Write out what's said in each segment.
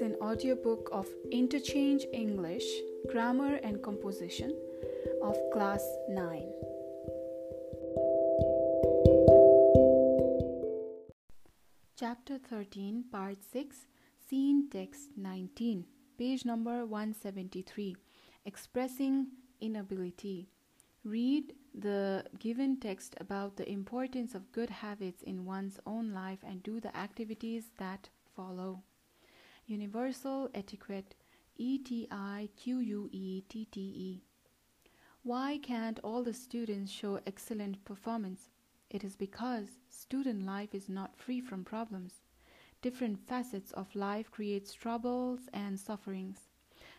an audiobook of Interchange English, Grammar and Composition of Class 9. Chapter 13, Part 6, Scene Text 19, page number 173, Expressing Inability. Read the given text about the importance of good habits in one's own life and do the activities that follow. Universal Etiquette E T I Q U E T T E. Why can't all the students show excellent performance? It is because student life is not free from problems. Different facets of life creates troubles and sufferings.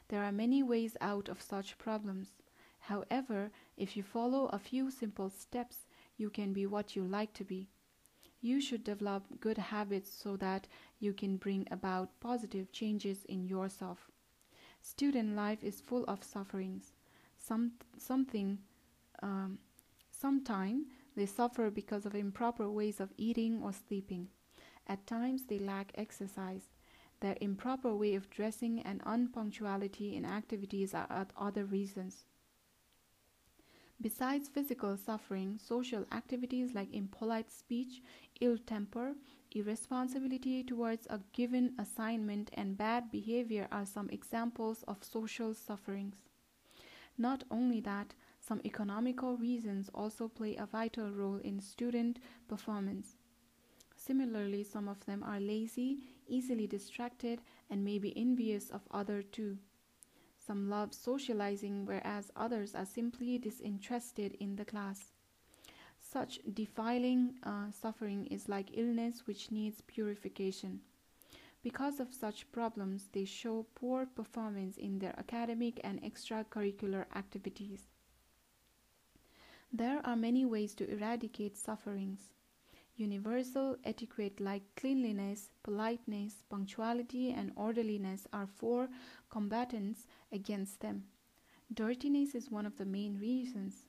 There are many ways out of such problems. However, if you follow a few simple steps, you can be what you like to be. You should develop good habits so that you can bring about positive changes in yourself. Student life is full of sufferings. Some something um, sometime they suffer because of improper ways of eating or sleeping. At times they lack exercise. Their improper way of dressing and unpunctuality in activities are other reasons. Besides physical suffering, social activities like impolite speech, ill temper, irresponsibility towards a given assignment, and bad behavior are some examples of social sufferings. Not only that, some economical reasons also play a vital role in student performance. Similarly, some of them are lazy, easily distracted, and may be envious of other too. Some love socializing, whereas others are simply disinterested in the class. Such defiling uh, suffering is like illness which needs purification. Because of such problems, they show poor performance in their academic and extracurricular activities. There are many ways to eradicate sufferings. Universal etiquette like cleanliness, politeness, punctuality, and orderliness are four combatants against them. Dirtiness is one of the main reasons.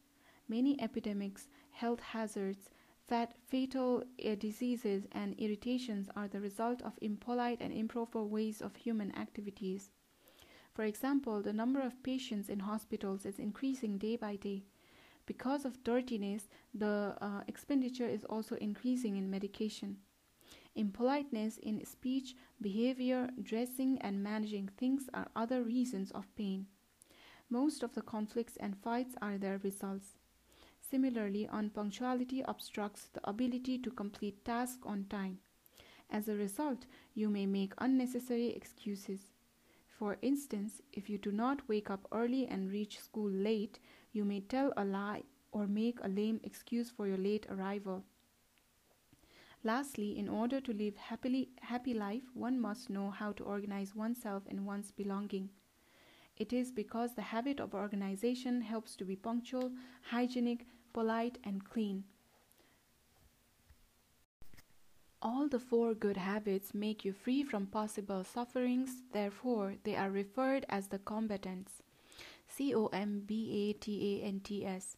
Many epidemics, health hazards, fat, fatal uh, diseases, and irritations are the result of impolite and improper ways of human activities. For example, the number of patients in hospitals is increasing day by day. Because of dirtiness, the uh, expenditure is also increasing in medication. Impoliteness in speech, behavior, dressing, and managing things are other reasons of pain. Most of the conflicts and fights are their results. Similarly, unpunctuality obstructs the ability to complete tasks on time. As a result, you may make unnecessary excuses. For instance, if you do not wake up early and reach school late, you may tell a lie or make a lame excuse for your late arrival. Lastly, in order to live happily happy life, one must know how to organize oneself and one's belonging. It is because the habit of organization helps to be punctual, hygienic, polite, and clean. All the four good habits make you free from possible sufferings, therefore, they are referred as the combatants. C O M B A T A N T S.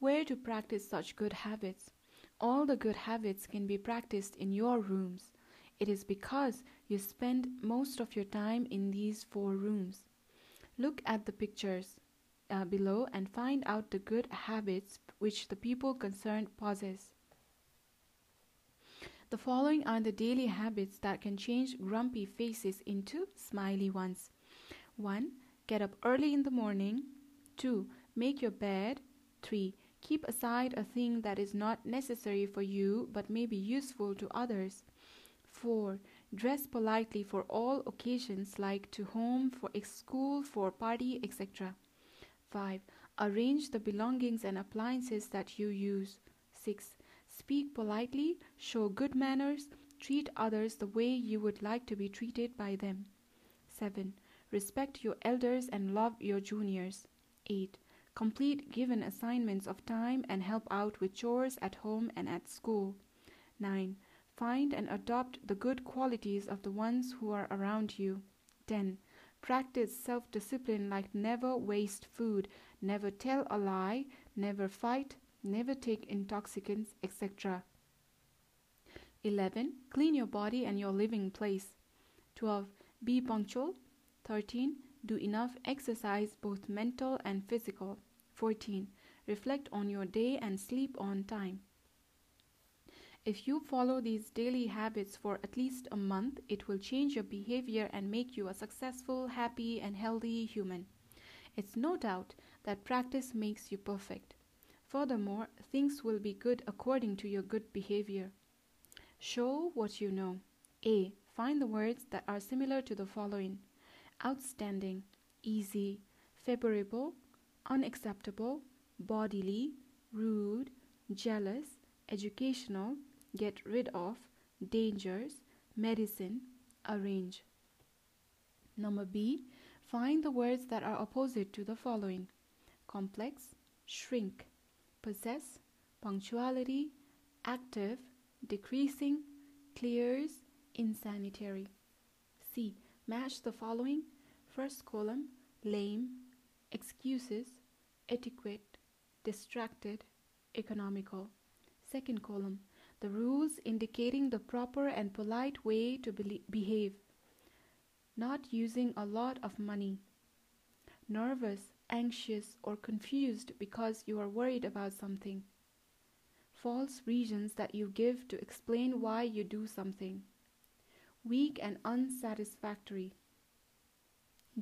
Where to practice such good habits? All the good habits can be practiced in your rooms. It is because you spend most of your time in these four rooms. Look at the pictures uh, below and find out the good habits which the people concerned possess. The following are the daily habits that can change grumpy faces into smiley ones. 1. Get up early in the morning. 2. Make your bed. 3. Keep aside a thing that is not necessary for you but may be useful to others. 4. Dress politely for all occasions like to home, for school, for party, etc. 5. Arrange the belongings and appliances that you use. 6. Speak politely, show good manners, treat others the way you would like to be treated by them. 7. Respect your elders and love your juniors. 8. Complete given assignments of time and help out with chores at home and at school. 9. Find and adopt the good qualities of the ones who are around you. 10. Practice self discipline like never waste food, never tell a lie, never fight, never take intoxicants, etc. 11. Clean your body and your living place. 12. Be punctual. 13. Do enough exercise, both mental and physical. 14. Reflect on your day and sleep on time. If you follow these daily habits for at least a month, it will change your behavior and make you a successful, happy, and healthy human. It's no doubt that practice makes you perfect. Furthermore, things will be good according to your good behavior. Show what you know. A. Find the words that are similar to the following outstanding, easy, favorable, unacceptable, bodily, rude, jealous, educational, get rid of, dangers, medicine, arrange. Number B. Find the words that are opposite to the following complex, shrink, possess, punctuality, active, decreasing, clears, insanitary. C. Match the following first column lame, excuses, etiquette, distracted, economical. Second column the rules indicating the proper and polite way to be- behave. Not using a lot of money. Nervous, anxious, or confused because you are worried about something. False reasons that you give to explain why you do something. Weak and unsatisfactory.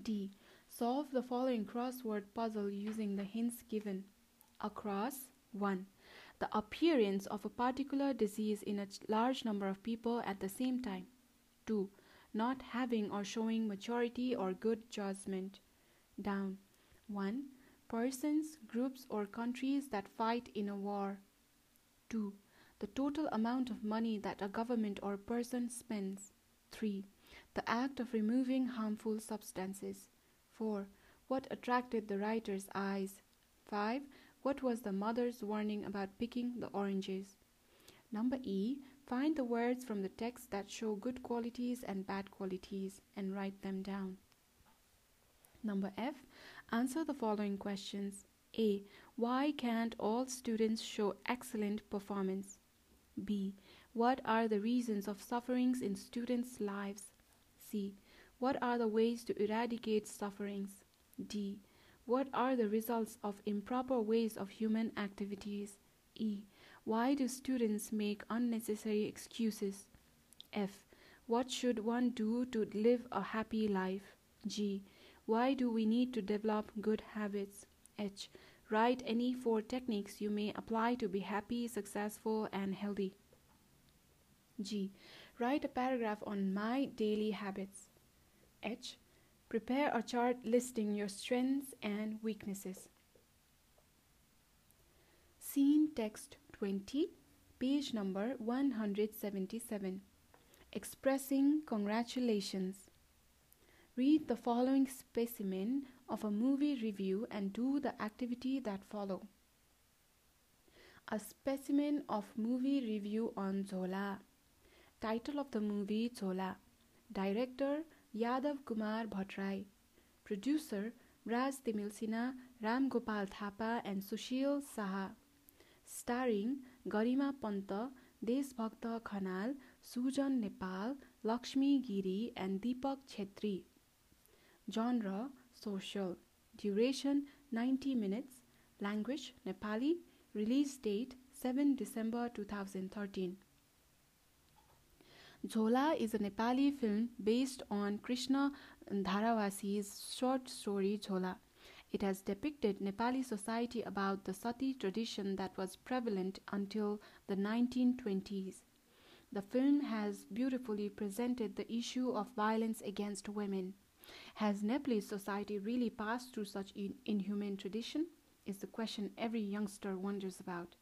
D. Solve the following crossword puzzle using the hints given. Across 1 the appearance of a particular disease in a large number of people at the same time. 2. Not having or showing maturity or good judgment. Down. 1. Persons, groups, or countries that fight in a war. 2. The total amount of money that a government or person spends. 3. The act of removing harmful substances. 4. What attracted the writer's eyes. 5. What was the mother's warning about picking the oranges? Number E. Find the words from the text that show good qualities and bad qualities and write them down. Number F. Answer the following questions. A. Why can't all students show excellent performance? B. What are the reasons of sufferings in students' lives? C. What are the ways to eradicate sufferings? D. What are the results of improper ways of human activities? E. Why do students make unnecessary excuses? F. What should one do to live a happy life? G. Why do we need to develop good habits? H. Write any four techniques you may apply to be happy, successful, and healthy. G. Write a paragraph on my daily habits. H. Prepare a chart listing your strengths and weaknesses. Scene text 20, page number 177. Expressing congratulations. Read the following specimen of a movie review and do the activity that follow. A specimen of movie review on Jhola. Title of the movie Jhola. Director Yadav Kumar Bhattarai producer Raj Timilsina Ram Gopal Thapa and Sushil Shah starring Garima Pant Deshbhakta Khanal Sujan Nepal Laxmi Giri and Dipak Chhetri. Genre social duration ninety minutes language Nepali release date seven December two thousand thirteen Jhola is a Nepali film based on Krishna Dharavasi's short story Jhola. It has depicted Nepali society about the sati tradition that was prevalent until the 1920s. The film has beautifully presented the issue of violence against women. Has Nepalese society really passed through such in- inhumane tradition? Is the question every youngster wonders about.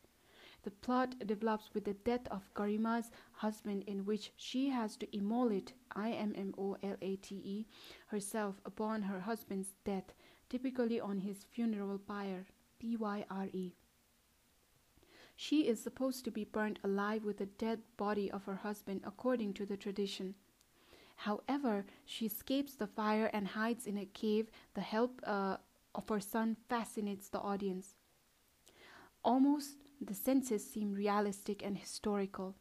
The plot develops with the death of Garima's husband, in which she has to immolate I M M O L A T E herself upon her husband's death, typically on his funeral pyre. P Y R E. She is supposed to be burnt alive with the dead body of her husband according to the tradition. However, she escapes the fire and hides in a cave. The help uh, of her son fascinates the audience. Almost the senses seem realistic and historical.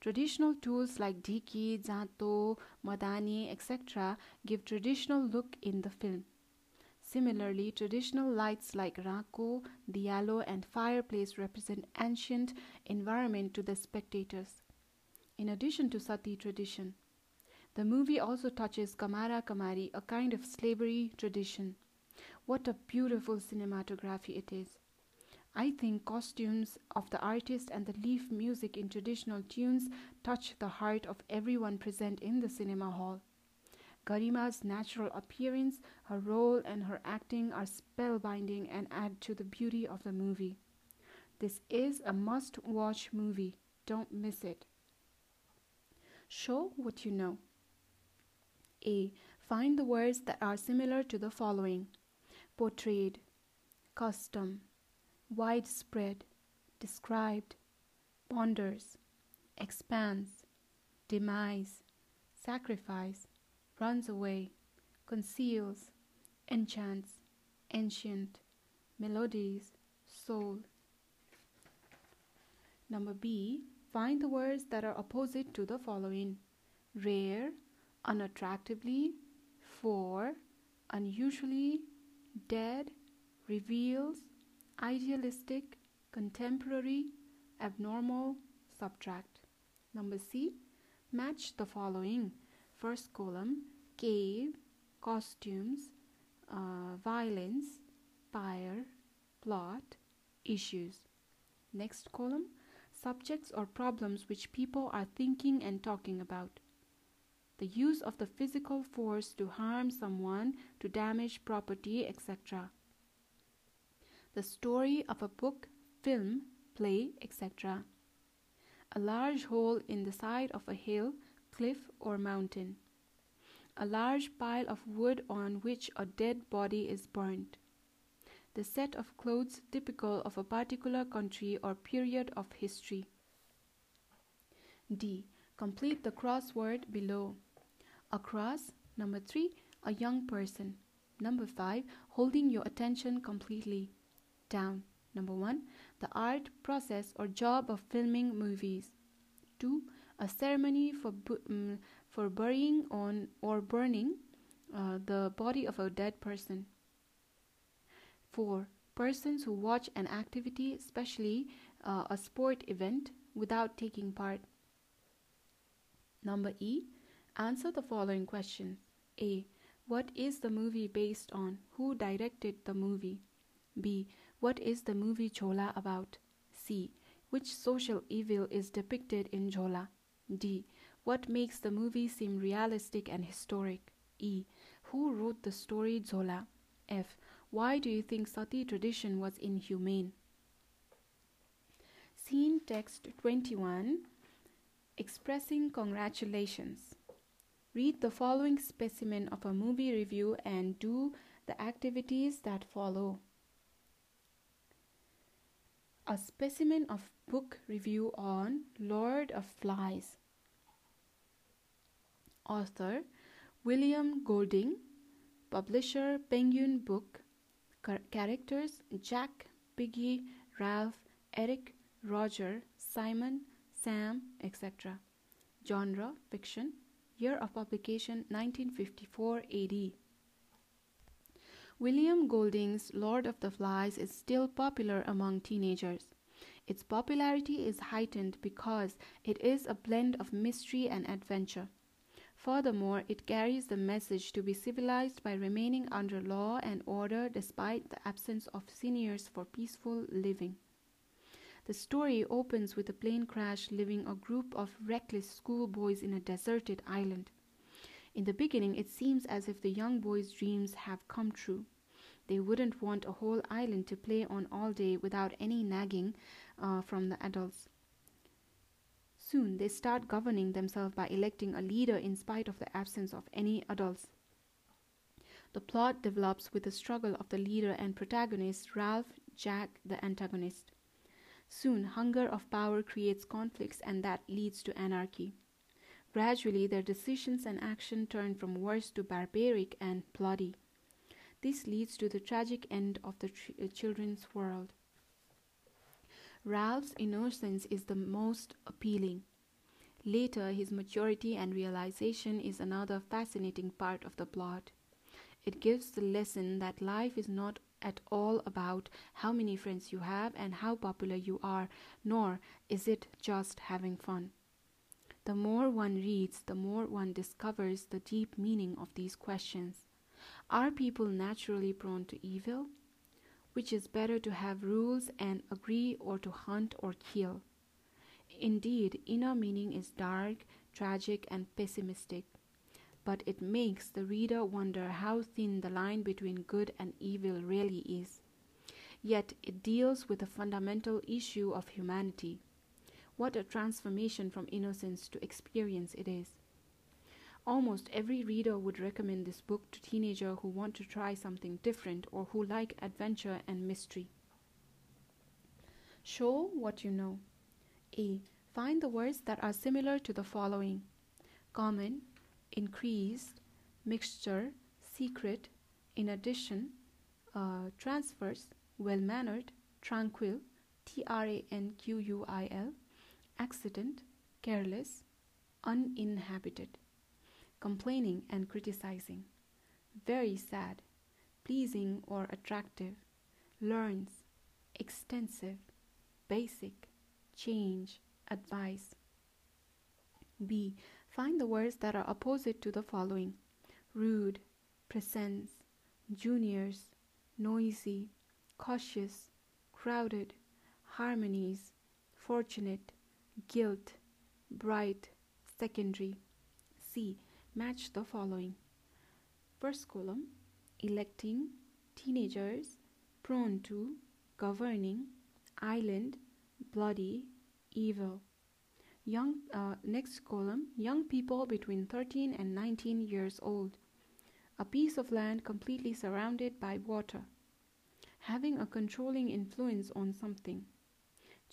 Traditional tools like dhiki, jato, madani, etc. give traditional look in the film. Similarly, traditional lights like rako, dialo, and fireplace represent ancient environment to the spectators. In addition to Sati tradition, the movie also touches Kamara Kamari, a kind of slavery tradition. What a beautiful cinematography it is. I think costumes of the artist and the leaf music in traditional tunes touch the heart of everyone present in the cinema hall. Garima's natural appearance, her role, and her acting are spellbinding and add to the beauty of the movie. This is a must watch movie. Don't miss it. Show what you know. A. Find the words that are similar to the following portrayed, custom, widespread, described, ponders, expands, demise, sacrifice, runs away, conceals, enchants, ancient, melodies, soul. Number B. Find the words that are opposite to the following rare, unattractively, for, unusually, dead, reveals, idealistic, contemporary, abnormal, subtract. Number C. Match the following. First column cave, costumes, uh, violence, pyre, plot, issues. Next column subjects or problems which people are thinking and talking about the use of the physical force to harm someone, to damage property, etc. The story of a book, film, play, etc. A large hole in the side of a hill, cliff, or mountain. A large pile of wood on which a dead body is burnt. The set of clothes typical of a particular country or period of history. D. Complete the crossword below. Across, number 3, a young person. Number 5, holding your attention completely. Down, number 1, the art, process, or job of filming movies. 2, a ceremony for, bu- um, for burying on or burning uh, the body of a dead person. 4. Persons who watch an activity, especially uh, a sport event, without taking part. Number E. Answer the following questions. A. What is the movie based on? Who directed the movie? B. What is the movie Jhola about? C. Which social evil is depicted in Jhola? D. What makes the movie seem realistic and historic? E. Who wrote the story Jhola? F. Why do you think Sati tradition was inhumane? Scene text 21 Expressing congratulations. Read the following specimen of a movie review and do the activities that follow. A specimen of book review on Lord of Flies. Author William Golding. Publisher Penguin Book. Char- characters Jack, Piggy, Ralph, Eric, Roger, Simon, Sam, etc. Genre Fiction. Year of publication 1954 AD. William Golding's Lord of the Flies is still popular among teenagers. Its popularity is heightened because it is a blend of mystery and adventure. Furthermore, it carries the message to be civilized by remaining under law and order despite the absence of seniors for peaceful living. The story opens with a plane crash leaving a group of reckless schoolboys in a deserted island. In the beginning, it seems as if the young boys' dreams have come true. They wouldn't want a whole island to play on all day without any nagging uh, from the adults. Soon they start governing themselves by electing a leader in spite of the absence of any adults. The plot develops with the struggle of the leader and protagonist, Ralph, Jack, the antagonist. Soon, hunger of power creates conflicts, and that leads to anarchy. Gradually, their decisions and action turn from worse to barbaric and bloody. This leads to the tragic end of the ch- uh, children's world. Ralph's innocence is the most appealing. Later, his maturity and realization is another fascinating part of the plot. It gives the lesson that life is not at all about how many friends you have and how popular you are, nor is it just having fun. The more one reads, the more one discovers the deep meaning of these questions. Are people naturally prone to evil? Which is better to have rules and agree or to hunt or kill? Indeed, inner meaning is dark, tragic, and pessimistic but it makes the reader wonder how thin the line between good and evil really is. Yet it deals with a fundamental issue of humanity. What a transformation from innocence to experience it is. Almost every reader would recommend this book to teenagers who want to try something different or who like adventure and mystery. Show what you know. A. Find the words that are similar to the following common, increased, mixture, secret, in addition, uh, transverse, well mannered, tranquil, T R A N Q U I L, accident, careless, uninhabited, complaining and criticizing, very sad, pleasing or attractive, learns, extensive, basic, change, advice. B. Find the words that are opposite to the following rude, presents, juniors, noisy, cautious, crowded, harmonies, fortunate, guilt, bright, secondary. C. Match the following. First column electing, teenagers, prone to, governing, island, bloody, evil. Young, uh, next column, young people between 13 and 19 years old. A piece of land completely surrounded by water. Having a controlling influence on something.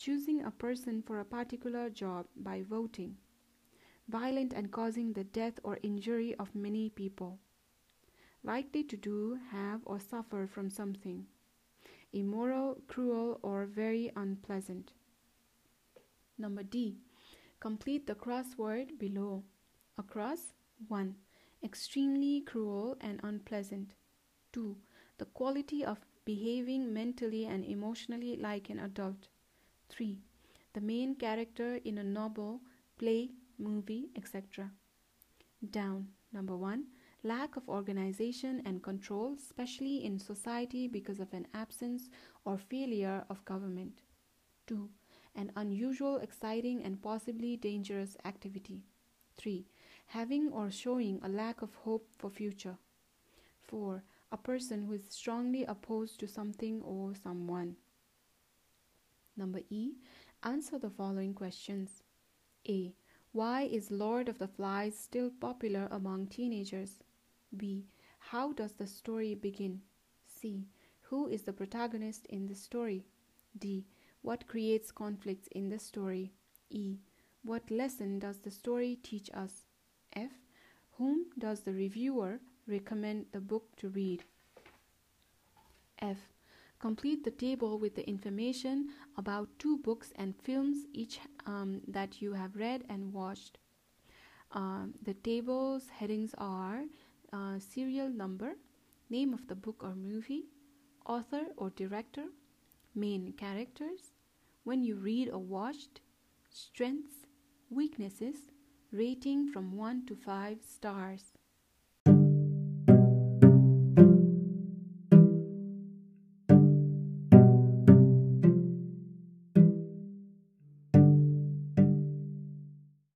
Choosing a person for a particular job by voting. Violent and causing the death or injury of many people. Likely to do, have, or suffer from something. Immoral, cruel, or very unpleasant. Number D Complete the crossword below. Across 1. Extremely cruel and unpleasant. 2. The quality of behaving mentally and emotionally like an adult. 3. The main character in a novel, play, movie, etc. Down. Number 1. Lack of organization and control, especially in society because of an absence or failure of government. 2 an unusual, exciting, and possibly dangerous activity. 3. Having or showing a lack of hope for future. 4. A person who is strongly opposed to something or someone. Number E. Answer the following questions. A. Why is Lord of the Flies still popular among teenagers? B. How does the story begin? C. Who is the protagonist in the story? D. What creates conflicts in the story? E. What lesson does the story teach us? F. Whom does the reviewer recommend the book to read? F. Complete the table with the information about two books and films each um, that you have read and watched. Uh, the table's headings are uh, serial number, name of the book or movie, author or director, main characters, when you read or watched, strengths, weaknesses, rating from 1 to 5 stars.